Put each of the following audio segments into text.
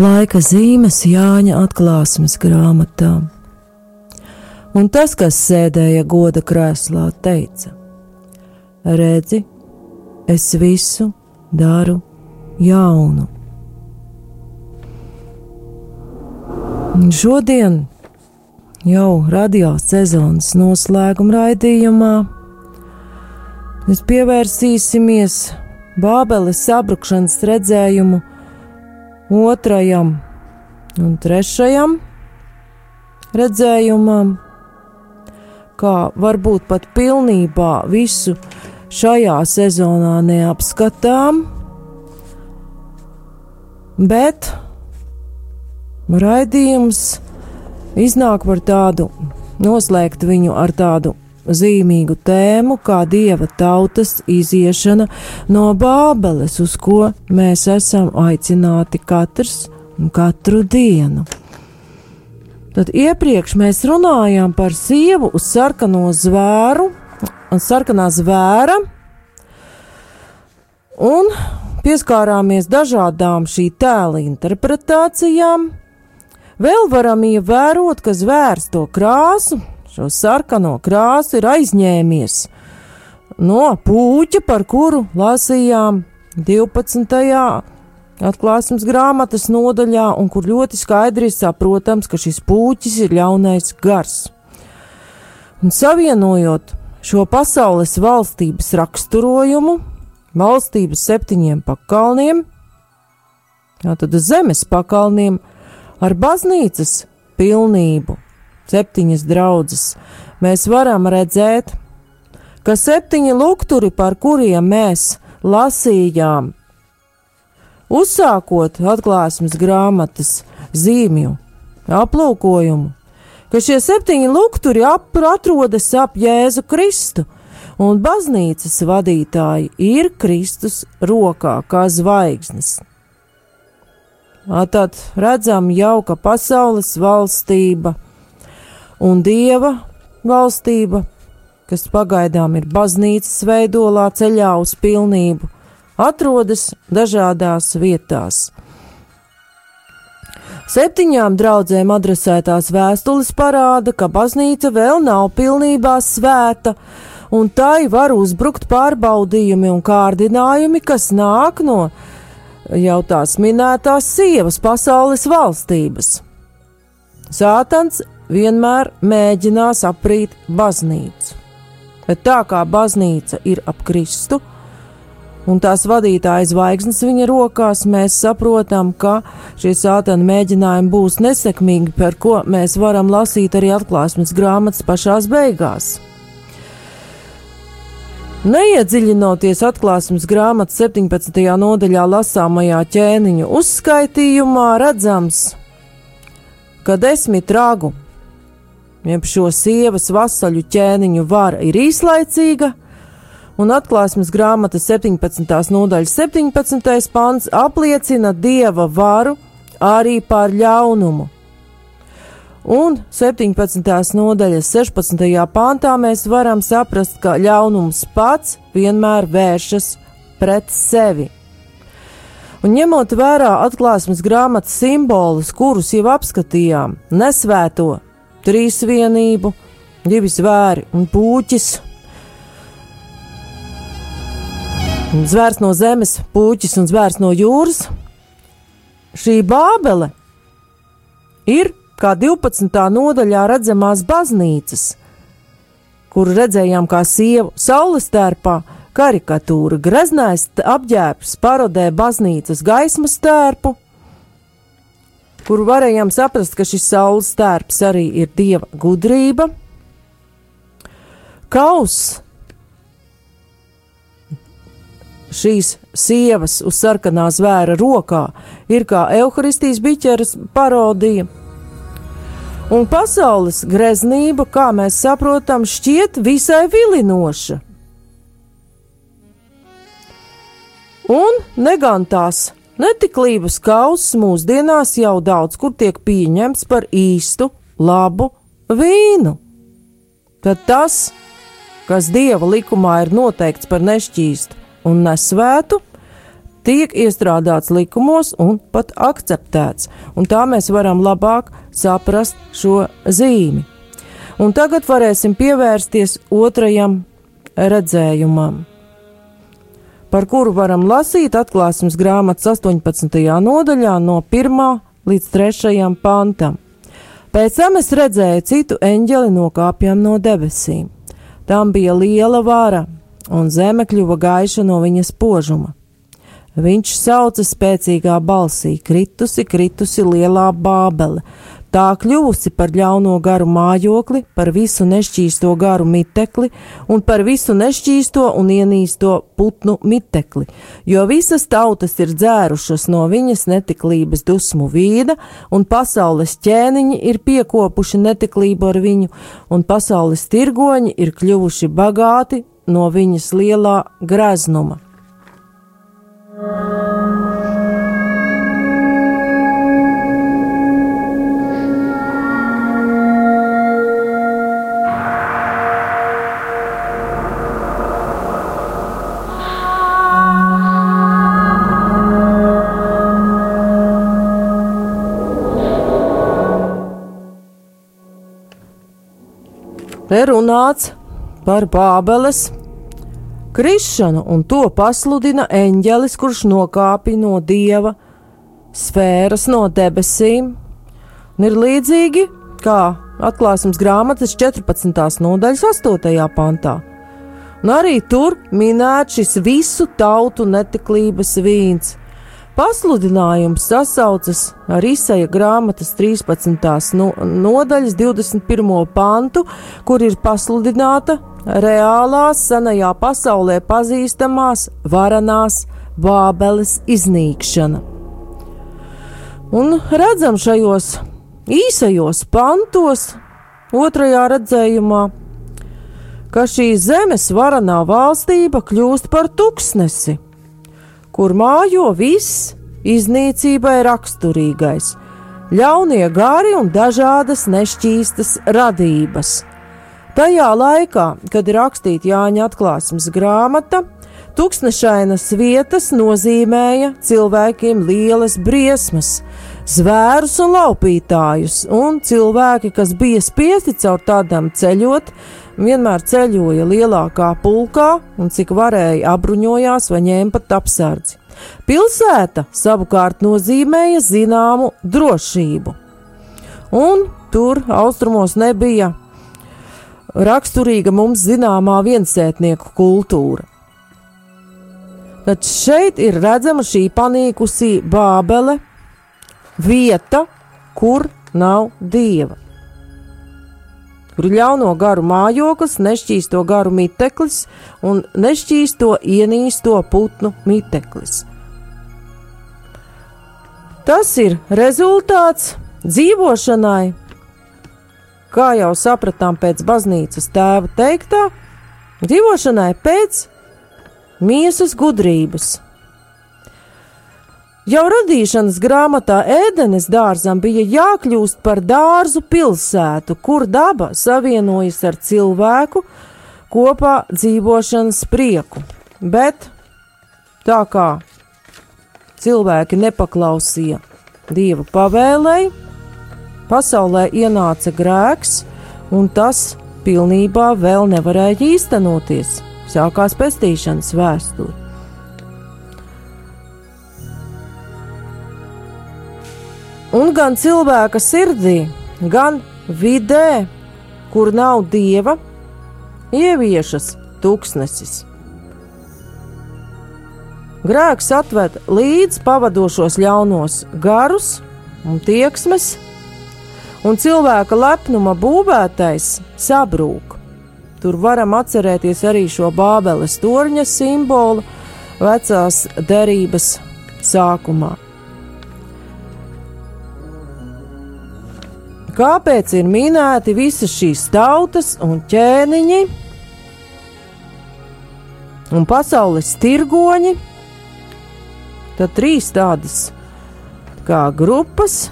laika zīmes Jāņa atklāsmes grāmatā. Un tas, kas sēdēja goda krēslā, teica: Redzi, es visu daru jaunu. Un šodien jau radio sezonas noslēguma raidījumā mēs pievērsīsimies Bābeles sabrukšanas redzējumu otrajam un trešajam redzējumam, kā varbūt pat pilnībā visu šajā sezonā neapskatām, bet raidījums iznāk par tādu, noslēgt viņu ar tādu zīmīgu tēmu, kā dieva tautas iziešana no Bābeles, uz ko mēs esam aicināti katrs un katru dienu. Tad iepriekš mēs runājām par sievu uz sarkano zvēru, un sarkanā zvēra, un pieskārāmies dažādām šī tēla interpretācijām. Vēl varam ievērot, ka zvērs to krāsu, šo sarkano krāsu ir aizņēmies no puķa, par kuru lasījām 12. atklāsmes grāmatas nodaļā, un kur ļoti skaidri ir saprotams, ka šis puķis ir ļaunais gars. Un savienojot šo pasaules valstības raksturojumu, valstības septiņiem pakalniem, tātad zemes pakalniem, ar baznīcas pilnību, septiņas draudzes, mēs varam redzēt, ka septiņi lukturi, par kuriem mēs lasījām, uzsākot atklāsmes grāmatas zīmju aplūkojumu, ka šie septiņi lukturi ap, atrodas ap Jēzu Kristu, un baznīcas vadītāji ir Kristus rokā kā zvaigznes. Tad redzam jau, ka pasaules valstība un dieva valstība, kas pagaidām ir baznīcas veidolā ceļā uz pilnību, atrodas dažādās vietās. Septiņām draudzēm adresētās vēstules parāda, ka baznīca vēl nav pilnībā svēta, un tai var uzbrukt pārbaudījumi un kārdinājumi, kas nāk no jau tās minētās sievas pasaules valstības. Sātans vienmēr mēģinās aprīt baznīcu. Bet tā kā baznīca ir ap Kristu, un tās vadītāja zvaigznes viņa rokās, mēs saprotam, ka šie sātana mēģinājumi būs nesekmīgi, par ko mēs varam lasīt arī atklāsmes grāmatas pašās beigās. Neiedziļinoties atklāsmes grāmatas 17. nodaļā lasāmajā ķēniņu uzskaitījumā, redzams, ka desmit ragu jeb šo sievas vasaļu ķēniņu vara ir īslaicīga, un atklāsmes grāmatas 17. nodaļas 17. pants apliecina dieva varu arī pār ļaunumu. Un 17. nodaļas 16. pāntā mēs varam saprast, ka ļaunums pats vienmēr vēršas pret sevi. Un ņemot vērā atklāsmes grāmatas simbolus, kurus jau apskatījām, nesvēto trīsvienību, divi zvēri un puķis. Zvērs no zemes, puķis un zvērs no jūras. Šī bābele ir kā 12. nodaļā redzamās baznīcas, kuru redzējām kā sievu saules tērpā, karikatūra, greznais apģērbs parodē baznīcas gaismas tērpu, kuru varējām saprast, ka šis saules tērps arī ir dieva gudrība. Kaus šīs sievas uz sarkanā zvēra rokā ir kā evaharistijas biķeras parodija. Un pasaules greznība, kā mēs saprotam, šķiet visai vilinoša. Un negantās Netiklības kauss mūsdienās jau daudz kur tiek pieņemts par īstu, labu vīnu. Tad tas, kas dieva likumā ir noteikts par nešķīstu un nesvētu, tiek iestrādāts likumos un pat akceptēts, un tā mēs varam labāk saprast šo zīmi. Un tagad varēsim pievērsties otrajam redzējumam, par kuru varam lasīt atklāsmes grāmatas 18. nodaļā no 1. līdz 3. pantam. Pēc tam es redzēju citu eņģeli nokāpjam no debesīm. Tam bija liela vara, un zeme kļuva gaiša no viņas požuma. Viņš sauca spēcīgā balsī: Kritusi, kritusi lielā bābele, tā kļuvusi par ļauno garu mājokli, par visu nešķīsto garu mitekli un par visu nešķīsto un ienīsto putnu mitekli, jo visas tautas ir dzērušas no viņas netiklības dusmu vīda, un pasaules ķēniņi ir piekopuši netiklību ar viņu, un pasaules tirgoņi ir kļuvuši bagāti no viņas lielā greznuma. Te runāts par Bābeles krišanu, un to pasludina eņģelis, kurš nokāpa no dieva sfēras, no debesīm. Un ir līdzīgi kā atklāsmes grāmatas 14. nodaļas 8. pantā. Un arī tur minēts šis visu tautu netiklības vīns. Pasludinājums sasaucas ar izsaja grāmatas 13. nodaļas 21. pantu, kur ir pasludināta reālās senajā pasaulē pazīstamās varanās Bābeles iznīkšana. Un redzam šajos īsajos pantos, otrajā redzējumā, ka šī zemes varanā valstība kļūst par tuksnesi, kur mājo viss iznīcībai raksturīgais, ļaunie gari un dažādas nešķīstas radības. Tajā laikā, kad ir rakstīta Jāņa atklāsmes grāmata, tūkstošainas vietas nozīmēja cilvēkiem lielas briesmas, zvērus un laupītājus, un cilvēki, kas bija spiesti caur tādām ceļot, vienmēr ceļoja lielākā pulkā un cik varēja apbruņojās vai ņēma pat apsardzi. Pilsēta savukārt nozīmēja zināmu drošību, un tur austrumos nebija raksturīga mums zināmā viensētnieku kultūra. Tad šeit ir redzama šī panīkusī Bābele, vieta, kur nav dieva. Kur ļauno garu mājoklis, nešķīsto garu miteklis un nešķīsto ienīsto putnu miteklis. Tas ir rezultāts dzīvošanai kā jau sapratām pēc baznīcas tēva teiktā, dzīvošanai pēc miesas gudrības. Jau radīšanas grāmatā ēdenes dārzam bija jākļūst par dārzu pilsētu, kur daba savienojas ar cilvēku kopā dzīvošanas prieku. Bet tā kā cilvēki nepaklausīja Dieva pavēlēji, pasaulē ienāca grēks, un tas pilnībā vēl nevarēja īstenoties. Sākās pestīšanas vēsture. Un gan cilvēka sirdī, gan vidē, kur nav dieva, ieviešas tūkstnesis. Grēks atved līdz pavadošos ļaunos garus un tieksmes, un cilvēka lepnuma būvētais sabrūk. Tur varam atcerēties arī šo Bābeles torņa simbolu vecās derības sākumā. Kāpēc ir minēti visas šīs tautas un ķēniņi un pasaules tirgoņi? Tad trīs tādas kā grupas,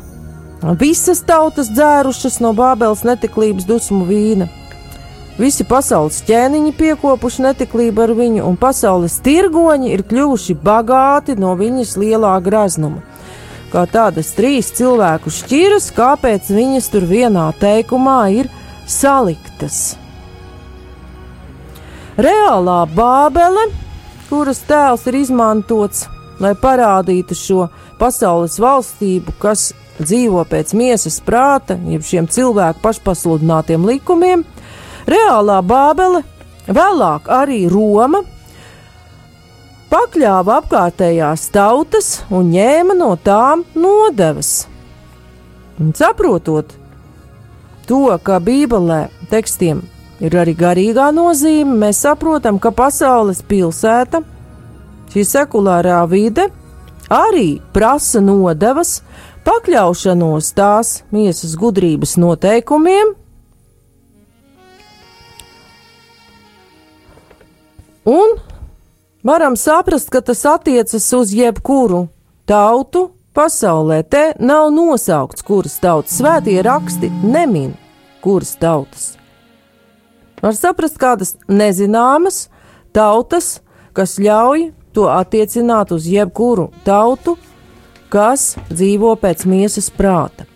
Visas tautas dzērušas no Bābeles netiklības dusmu vīna. Visi pasaules ķēniņi piekopuši netiklību ar viņu, un pasaules tirgoņi ir kļuvuši bagāti no viņas lielā graznuma. Kā tādas trīs cilvēku šķiras, kāpēc viņas tur vienā teikumā ir saliktas. Reālā Bābele, kuras tēls ir izmantots, lai parādītu šo pasaules valstību, kas dzīvo pēc miesas prāta, jeb šiem cilvēku pašpasludinātiem likumiem, Reālā Bābele, vēlāk arī Roma, pakļāva apkārtējās tautas un ņēma no tām nodevas. Un saprotot to, ka Bībelē tekstiem ir arī garīgā nozīme, mēs saprotam, ka pasaules pilsēta, šī sekulārā vide, arī prasa nodevas, pakļaušanos tās miesas gudrības noteikumiem Un varam saprast, ka tas attiecas uz jebkuru tautu pasaulē. Te nav nosaukts, kuras tautas svētie raksti nemin, kuras tautas. Var saprast kādas nezināmas tautas, kas ļauj to attiecināt uz jebkuru tautu, kas dzīvo pēc miesas prāta.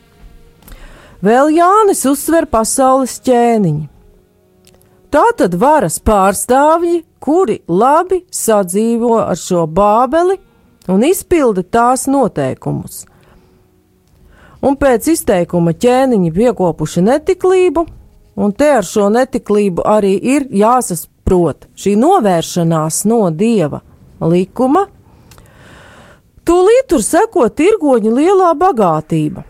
Vēl Jānis uzsver pasaules ķēniņu. Tā tad varas pārstāvji, kuri labi sadzīvo ar šo bābeli un izpilda tās noteikumus. Un pēc izteikuma ķēniņi piekopuši netiklību, un te ar šo netiklību arī ir jāsasprot šī novēršanās no dieva likuma. Tūlīt tur seko tirgoņa lielā bagātība.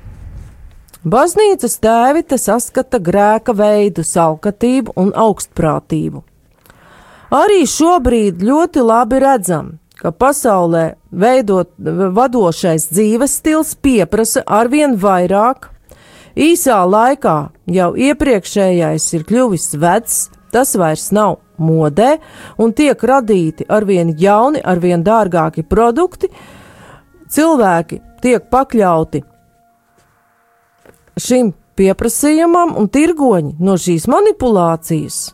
Baznīcas tēvi te saskata grēka veidu, salkatību un augstprātību. Arī šobrīd ļoti labi redzam, ka pasaulē veidot vadošais dzīves stils pieprasa arvien vairāk. Īsā laikā jau iepriekšējais ir kļuvis vecs, tas vairs nav modē, un tiek radīti arvien jauni, arvien dārgāki produkti. Cilvēki tiek pakļauti šim pieprasījumam, un tirgoņi no šīs manipulācijas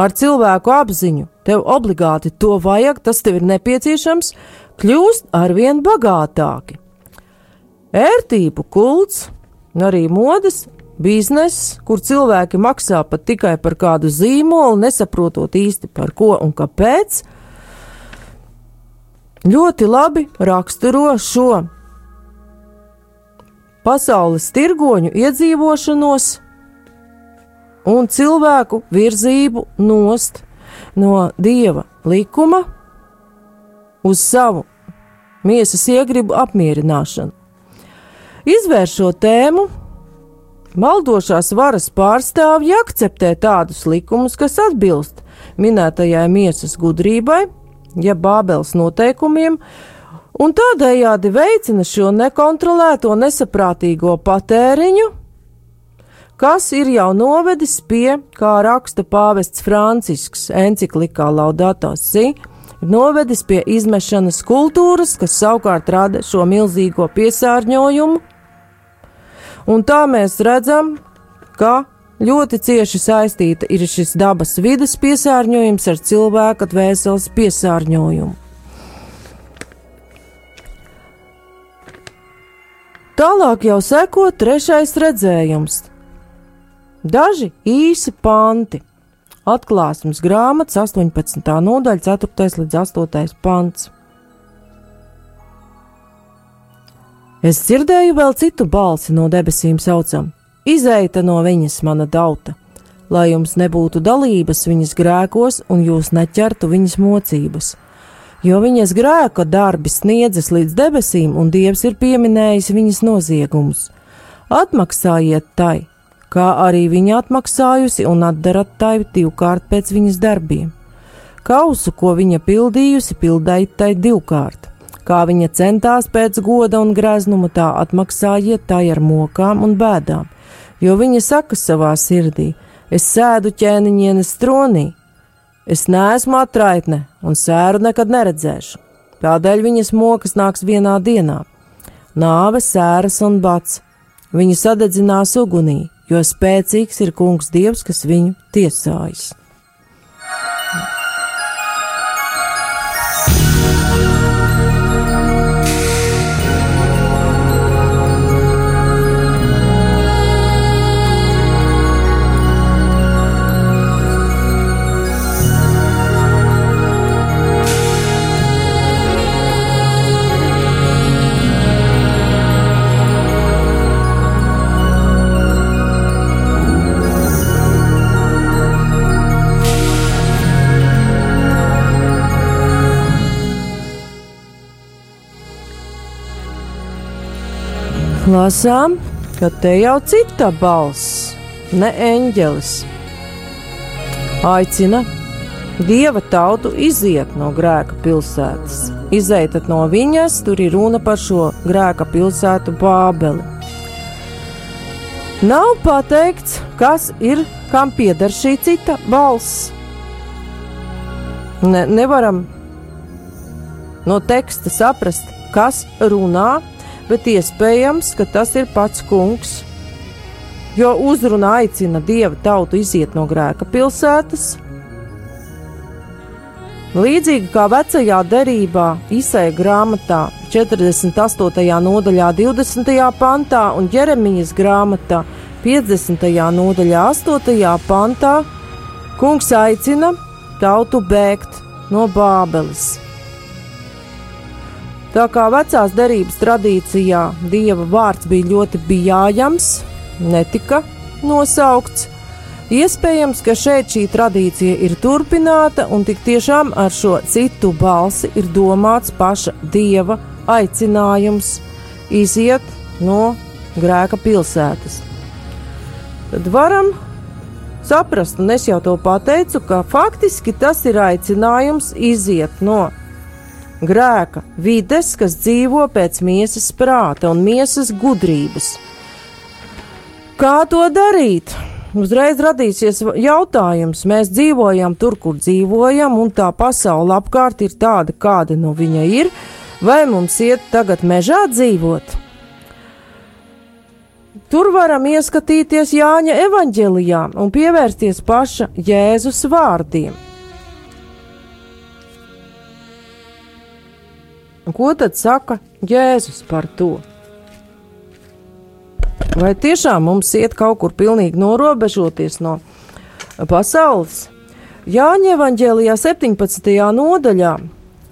ar cilvēku apziņu, tev obligāti to vajag, tas tev ir nepieciešams, kļūst arvien bagātāki. Ērtību kults, arī modes, bizness, kur cilvēki maksā pat tikai par kādu zīmolu, nesaprotot īsti par ko un kāpēc, ļoti labi raksturo šo pasaules tirgoņu iedzīvošanos un cilvēku virzību nost no dieva likuma uz savu miesas iegribu apmierināšanu. Izvēršot tēmu, maldošās varas pārstāvji akceptē tādus likumus, kas atbilst minētajai miesas gudrībai, ja Bābeles noteikumiem, un tādējādi veicina šo nekontrolēto nesaprātīgo patēriņu, kas ir jau novedis pie, kā raksta pāvests Francisks enciklikā Laudato Si, novedis pie izmešanas kultūras, kas savukārt rada šo milzīgo piesārņojumu, un tā mēs redzam, ka ļoti cieši saistīta ir šis dabas vidas piesārņojums ar cilvēka dvēseles piesārņojumu. Tālāk jau seko trešais redzējums. Daži īsi panti. Atklāsmes grāmatas 18. nodaļa, 4. līdz 8. pants. Es dzirdēju vēl citu balsi no debesīm saucam: Izeita no viņas, mana tauta, lai jums nebūtu dalības viņas grēkos un jūs neķertu viņas mocības jo viņas grēka darbi sniedzas līdz debesīm, un Dievs ir pieminējis viņas noziegumus. Atmaksājiet tai, kā arī viņa atmaksājusi, un atdarat tai divkārt pēc viņas darbiem. Kausu, ko viņa pildījusi, pildējiet tai divkārt. Kā viņa centās pēc goda un greznuma, tā atmaksājiet tai ar mokām un bēdām, jo viņa saka savā sirdī: Es sēdu ķēniņienes tronī, Es neesmu atraitne un sēru nekad neredzēšu. Tādēļ viņas mokas nāks vienā dienā. Nāve, sēras un bats. Viņu sadedzinās ugunī, jo spēcīgs ir kungs Dievs, kas viņu tiesājas. Lasām, ka te jau cita balss, ne eņģelis. Aicina dieva tautu iziet no grēka pilsētas. Izeitat no viņas, tur ir runa par šo grēka pilsētu Bābeli. Nav pateikts, kas ir, kam pieder šī cita balss. Ne, nevaram no teksta saprast, kas runā, bet iespējams, ka tas ir pats kungs. Jo uzruna aicina dieva tautu iziet no grēka pilsētas. Līdzīgi kā vecajā derībā, Isai grāmatā 48. nodaļā, 20. pantā un Jeremijas grāmatā 50. nodaļā, 8. pantā, kungs aicina tautu bēgt no Bābeles. Tā kā vecās derības tradīcijā dieva vārds bija ļoti bijājams, netika nosaukts. Iespējams, ka šeit šī tradīcija ir turpināta, un tik tiešām ar šo citu balsi ir domāts paša dieva aicinājums iziet no grēka pilsētas. Tad varam saprast, un es jau to pateicu, ka faktiski tas ir aicinājums iziet no grēka vides, kas dzīvo pēc miesas prāta un miesas gudrības. Kā to darīt? Uzreiz radīsies jautājums, mēs dzīvojam tur, kur dzīvojam, un tā pasaule apkārt ir tāda, kāda nu viņa ir, vai mums iet tagad mežā dzīvot? Tur varam ieskatīties Jāņa evanģēlijā un pievērsties paša Jēzus vārdiem. Ko tad saka Jēzus par to? Vai tiešām mums iet kaut kur pilnīgi norobežoties no pasaules? Jāņa evanģēlijā 17. nodaļā,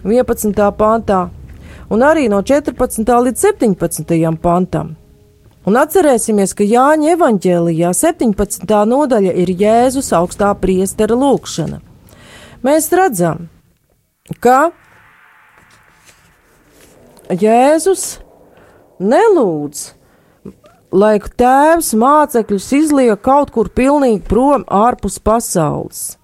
11. pāntā, un arī no 14. līdz 17. pantam. Un atcerēsimies, ka Jāņa evanģēlijā 17. nodaļa ir Jēzus augstā priestera lūkšana. Mēs redzam, ka Jēzus nelūdz, lai tēvs mācekļus izliek kaut kur pilnīgi prom ārpus pasaules.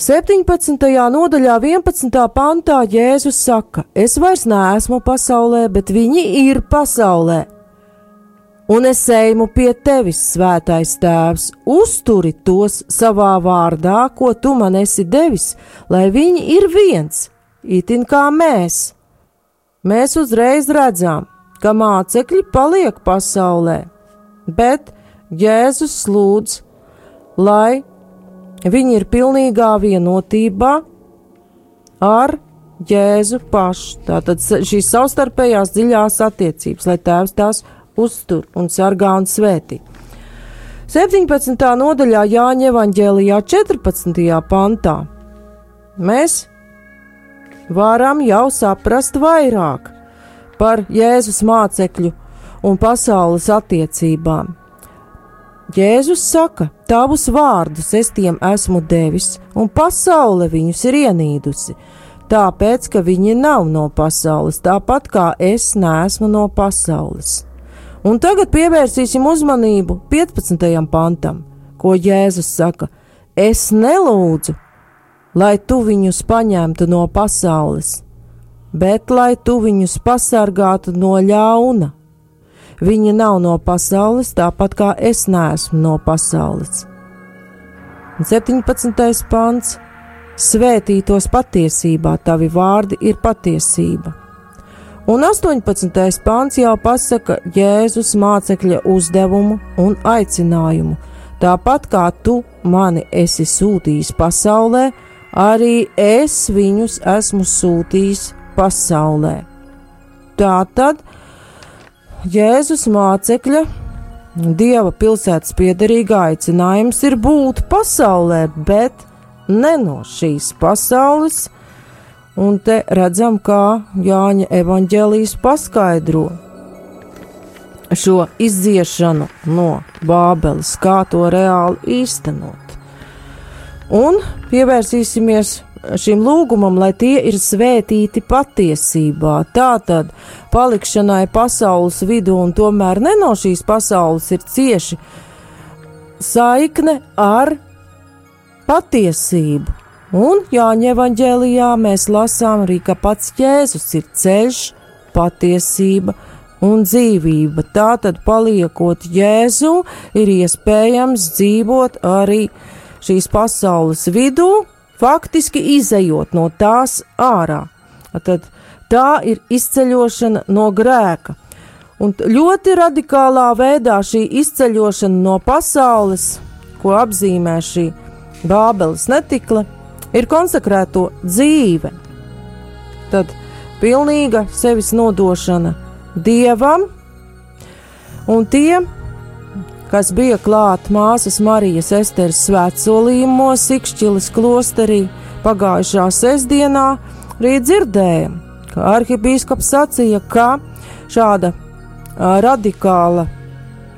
17. nodaļā, 11. pantā Jēzus saka: Es vairs neesmu pasaulē, bet viņi ir pasaulē. Un es eju pie tevis, svētais tēvs, uzturi tos savā vārdā, ko tu man esi devis, lai viņi ir viens, itin kā mēs. Mēs uzreiz redzam, ka mācekļi paliek pasaulē, bet Jēzus lūdz, lai viņi ir pilnīgā vienotībā ar Jēzu pašu. Tātad šīs savstarpējās dziļās attiecības, lai Tēvs tās uztur un sargā un svētī. 17. nodaļā Jāņa evanģēlijā 14. pantā mēs varam jau saprast vairāk par Jēzus mācekļu un pasaules attiecībām. Jēzus saka, tavus vārdus es tiem esmu devis, un pasaule viņus ir ienīdusi, tāpēc, ka viņi nav no pasaules, tāpat kā es neesmu no pasaules. Un tagad pievērsīsim uzmanību 15. pantam, ko Jēzus saka: Es nelūdzu, lai tu viņus paņemtu no pasaules, bet lai tu viņus pasargātu no ļauna. Viņi nav no pasaules, tāpat kā es neesmu no pasaules. 17. pants Svētītos patiesībā, tavi vārdi ir patiesība. Un 18. pāns jau pasaka Jēzus mācekļa uzdevumu un aicinājumu. Tāpat kā tu mani esi sūtījis pasaulē, arī es viņus esmu sūtījis pasaulē. Tā tad Jēzus mācekļa Dieva pilsētas piederīgā aicinājums ir būt pasaulē, bet ne no šīs pasaules, un te redzam, kā Jāņa evaņģēlijas paskaidro šo iziešanu no Bābeles, kā to reāli īstenot. Un pievērsīsimies šim lūgumam, lai tie ir svētīti patiesībā. Tātad palikšanai pasaules vidū un tomēr ne no šīs pasaules ir cieši saikne ar patiesību. Un Jāņa evanģēlijā mēs lasām arī, ka pats Jēzus ir ceļš, patiesība un dzīvība. Tātad, paliekot Jēzu, ir iespējams dzīvot arī šīs pasaules vidū, faktiski izējot no tās ārā. Tad tā ir izceļošana no grēka. Un ļoti radikālā veidā šī izceļošana no pasaules, ko apzīmē šī Bābeles netikla, ir konsekrēto dzīve. Tad pilnīga sevis nodošana dievam, un tie, kas bija klāt māsas Marijas Esteres svētsolījumos Sikšķilas klosterī pagājušā sestdienā, arī dzirdējām, ka arhibīskaps sacīja, ka šāda radikāla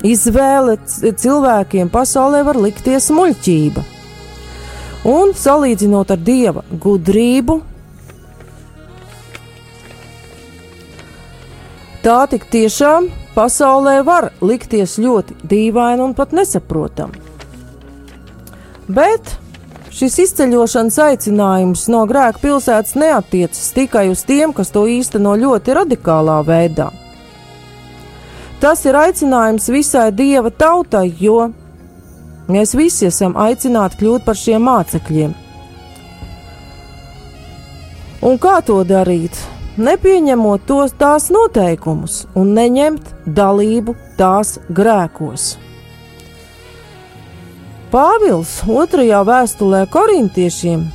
izvēle cilvēkiem pasaulē var likties muļķība. Un salīdzinot ar dieva gudrību, tā tik tiešām pasaulē var likties ļoti dīvaina un pat nesaprotama. Bet šis izceļošanas aicinājums no grēka pilsētas neatiecas tikai uz tiem, kas to īsteno ļoti radikālā veidā. Tas ir aicinājums visai dieva tautai, jo mēs visi esam aicināti kļūt par šiem mācekļiem. Un kā to darīt? Nepieņemot tos tās noteikumus un neņemt dalību tās grēkos. Pāvils otrajā vēstulē korintiešiem,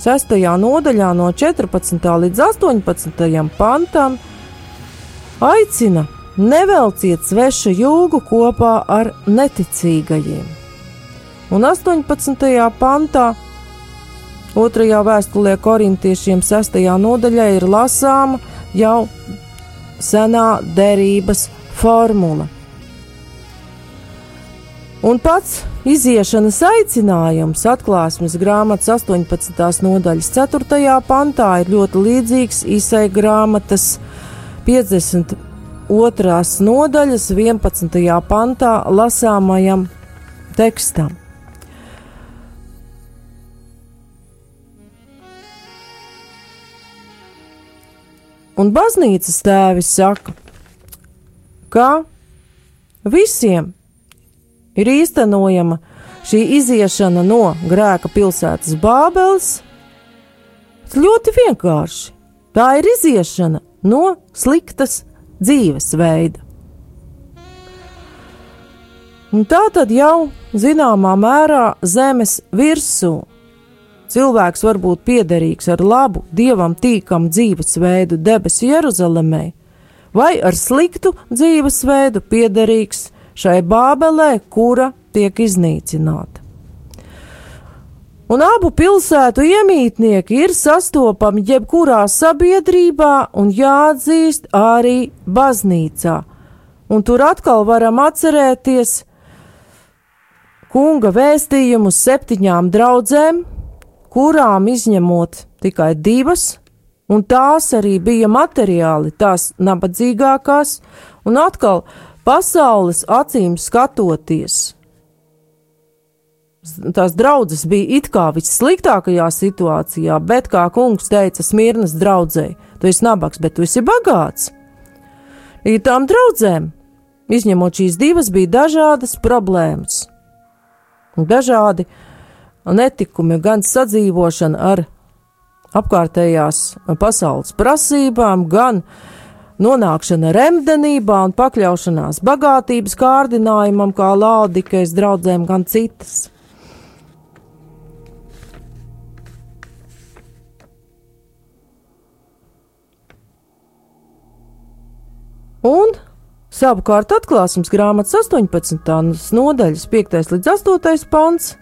6. nodaļā no 14. līdz 18. pantam, aicina nevelciet svešu jūgu kopā ar neticīgajiem. Un 18. pantā Otrajā vēstulē korintiešiem sastajā nodaļā ir lasāma jau senā derības formula. Un pats iziešanas aicinājums atklāsmes grāmatas 18. nodaļas 4. pantā ir ļoti līdzīgs Isai grāmatas 52. nodaļas 11. pantā lasāmajam tekstam. Un baznīcas tēvi saka, ka visiem ir īstenojama šī iziešana no grēka pilsētas Bābeles ļoti vienkārši. Tā ir iziešana no sliktas dzīvesveida. Un tā tad jau zināmā mērā zemes virsū Cilvēks var būt piederīgs ar labu, dievam tīkamu dzīvesveidu debesu Jeruzalemē, vai ar sliktu dzīvesveidu piederīgs šai Bābelē, kura tiek iznīcināta. Un abu pilsētu iemītnieki ir sastopami jebkurā sabiedrībā un jāatzīst arī baznīcā. Un tur atkal varam atcerēties kunga vēstījumu septiņām draudzēm, kurām izņemot tikai divas, un tās arī bija materiāli, tās nabadzīgākās, un atkal pasaules acīm skatoties. Tās draudzes bija it kā vissliktākajā situācijā, bet, kā kungs teica, Smirnas draudzēji, tu esi nabaks, bet tu esi bagāts. Ir tām draudzēm, izņemot šīs divas, bija dažādas problēmas, dažādi uh, netikumi, gan sadzīvošana ar apkārtējās pasaules prasībām, gan nonākšana remdenībā un pakļaušanās bagātības kārdinājumam, kā Laudikais draudzēm, gan citas. Un savukārt atklāsmes grāmatas 18. nodaļas 5. līdz 8. pants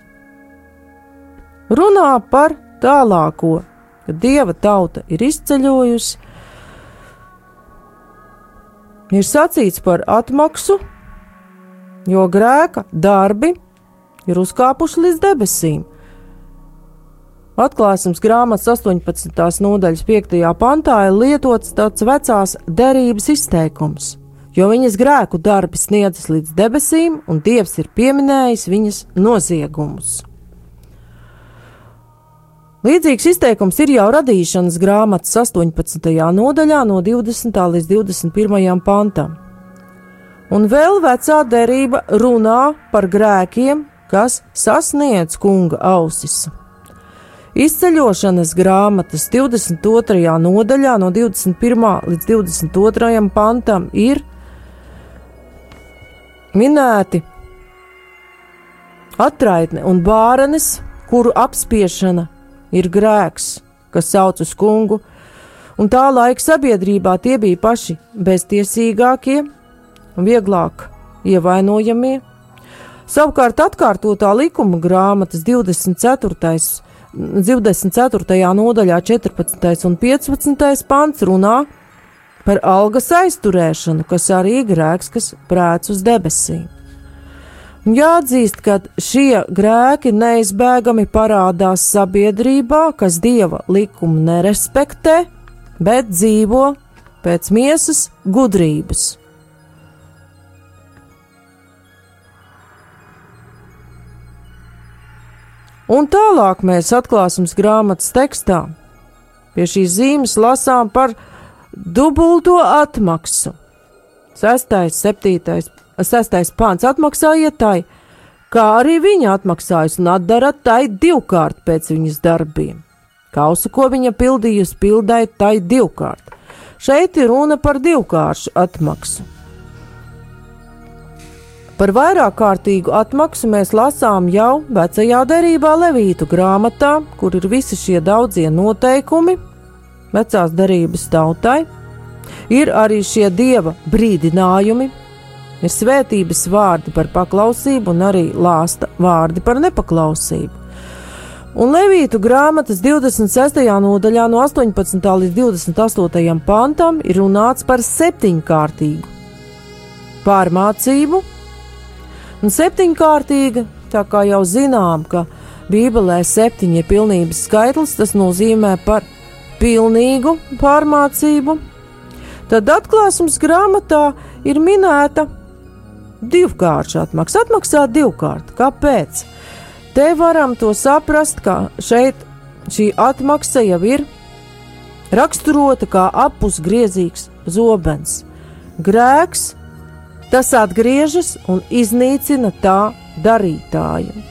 runā par tālāko, kad dieva tauta ir izceļojusi, ir sacīts par atmaksu, jo grēka darbi ir uzkāpuši līdz debesīm. Atklāsmes grāmatas 18. nodaļas 5. pantā ir lietots tāds vecās derības izteikums, jo viņas grēku darbi sniedzas līdz debesīm, un Dievs ir pieminējis viņas noziegumus. Līdzīgs izteikums ir jau radīšanas grāmatas 18. nodaļā, no 20. līdz 21. pantam. Un vēl vecā derība runā par grēkiem, kas sasniedz kunga ausis. Izceļošanas grāmatas 22. nodaļā, no 21. līdz 22. pantam, ir minēti atraitne un bārenes, kuru apspiešana ir grēks, kas sauc uz kungu, un tā laika sabiedrībā tie bija paši beztiesīgākie un vieglāk ievainojamie. Savukārt atkārtotā likuma grāmatas 24 24. nodaļā 14. un 15. pants runā par algas aizturēšanu, kas arī grēks, kas prēc uz debesīm. Jāatzīst, ka šie grēki neizbēgami parādās sabiedrībā, kas dieva likumu nerespektē, bet dzīvo pēc miesas gudrības. Un tālāk mēs atklāsim grāmatas tekstā. Pie šīs zīmes lasām par dubulto atmaksu. Sestais, septītais, sestais pāns atmaksājiet tai, kā arī viņa atmaksājas un atdara tai divkārt pēc viņas darbiem. Kausu, ko viņa pildījusi, pildēja tai divkārt. Šeit ir runa par divkāršu atmaksu. Par vairāk kārtīgu atmaksu mēs lasām jau vecajā derībā Levītu grāmatā, kur ir visi šie daudzie noteikumi vecās derības tautai. Ir arī šie dieva brīdinājumi, ir svētības vārdi par paklausību un arī lāsta vārdi par nepaklausību. Un Levītu grāmatas 26. nodaļā no 18. līdz 28. pantam ir runāts par septiņkārtīgu pārmācību Un septiņkārtīga, tā kā jau zinām, ka Bībelē septiņi ir pilnības skaitlis, tas nozīmē par pilnīgu pārmācību. Tad atklāsmes grāmatā ir minēta divkārša atmaksa. Atmaksā divkārt. Kāpēc? Te varam to saprast, ka šeit šī atmaksa jau ir raksturota kā apusgriezīgs zobens. Grēks Tas atgriežas un iznīcina tā darītāju.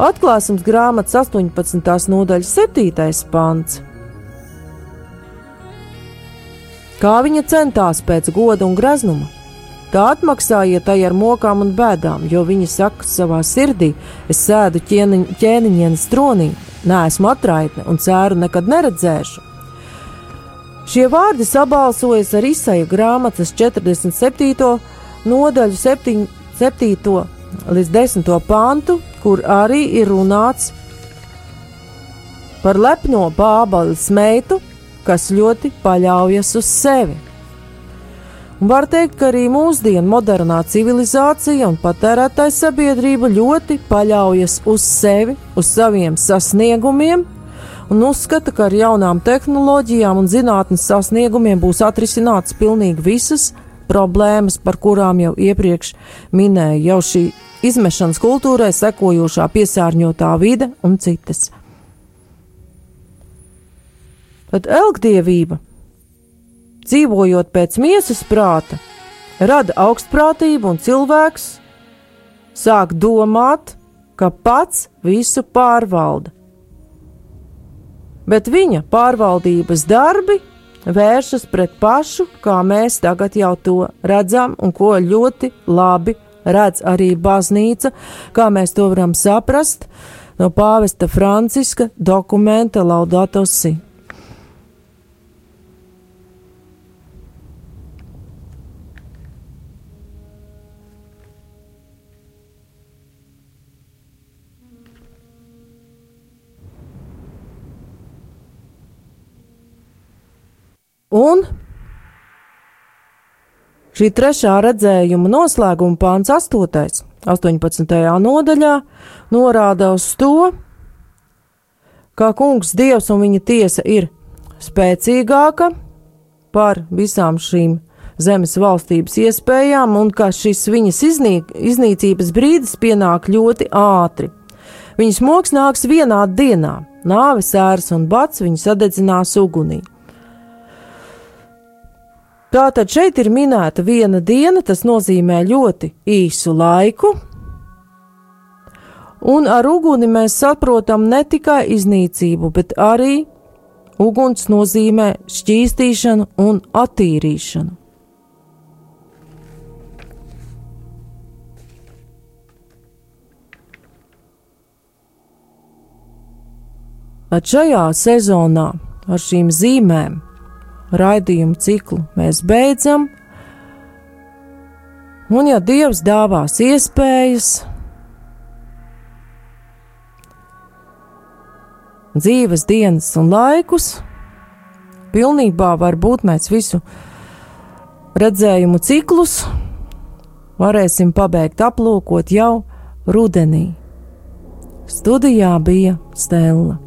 Atklāsmes grāmatas 18. nodaļas 7. pants. Kā viņa centās pēc goda un greznuma, tā atmaksājiet tai ar mokām un bēdām, jo viņa saka savā sirdī: Es sēdu ķēniņienes tronī, neesmu atraitne un cēru nekad neredzēšu. Šie vārdi sabalsojas ar izsaja grāmatas 47. nodaļu 7, 7. līdz 10. pantu, kur arī ir runāts par lepno bābaļas meitu, kas ļoti paļaujas uz sevi. Un var teikt, ka arī mūsdienu modernā civilizācija un patērētāja sabiedrība ļoti paļaujas uz sevi, uz saviem sasniegumiem, un uzskata, ka ar jaunām tehnoloģijām un zinātnes sasniegumiem būs atrisināts pilnīgi visas problēmas, par kurām jau iepriekš minēju, jau šī izmešanas kultūrai sekojošā piesārņotā vide un citas. Tad elgdievība, dzīvojot pēc miesas prāta, rada augstprātību un cilvēks sāk domāt, ka pats visu pārvalda bet viņa pārvaldības darbi vēršas pret pašu, kā mēs tagad jau to redzam, un ko ļoti labi redz arī baznīca, kā mēs to varam saprast no pāvesta Franciska dokumenta Laudato Si. Un šī trešā redzējuma noslēguma pāns 8. 18. nodaļā norāda uz to, ka kungs dievs un viņa tiesa ir spēcīgāka par visām šīm zemes valstības iespējām, un ka šis viņas iznī, iznīcības brīdis pienāk ļoti ātri. Viņas moks nāks vienā dienā, nāves ēras un bats viņu sadedzinās ugunī. Tātad šeit ir minēta viena diena, tas nozīmē ļoti īsu laiku. Un ar uguni mēs saprotam ne tikai iznīcību, bet arī uguns nozīmē šķīstīšanu un attīrīšanu. At šajā sezonā ar šīm zīmēm raidījumu ciklu mēs beidzam. Un, ja Dievs dāvās iespējas, dzīves dienas un laikus, pilnībā varbūt mēs visu redzējumu ciklus varēsim pabeigt aplūkot jau rudenī. Studijā bija Stela.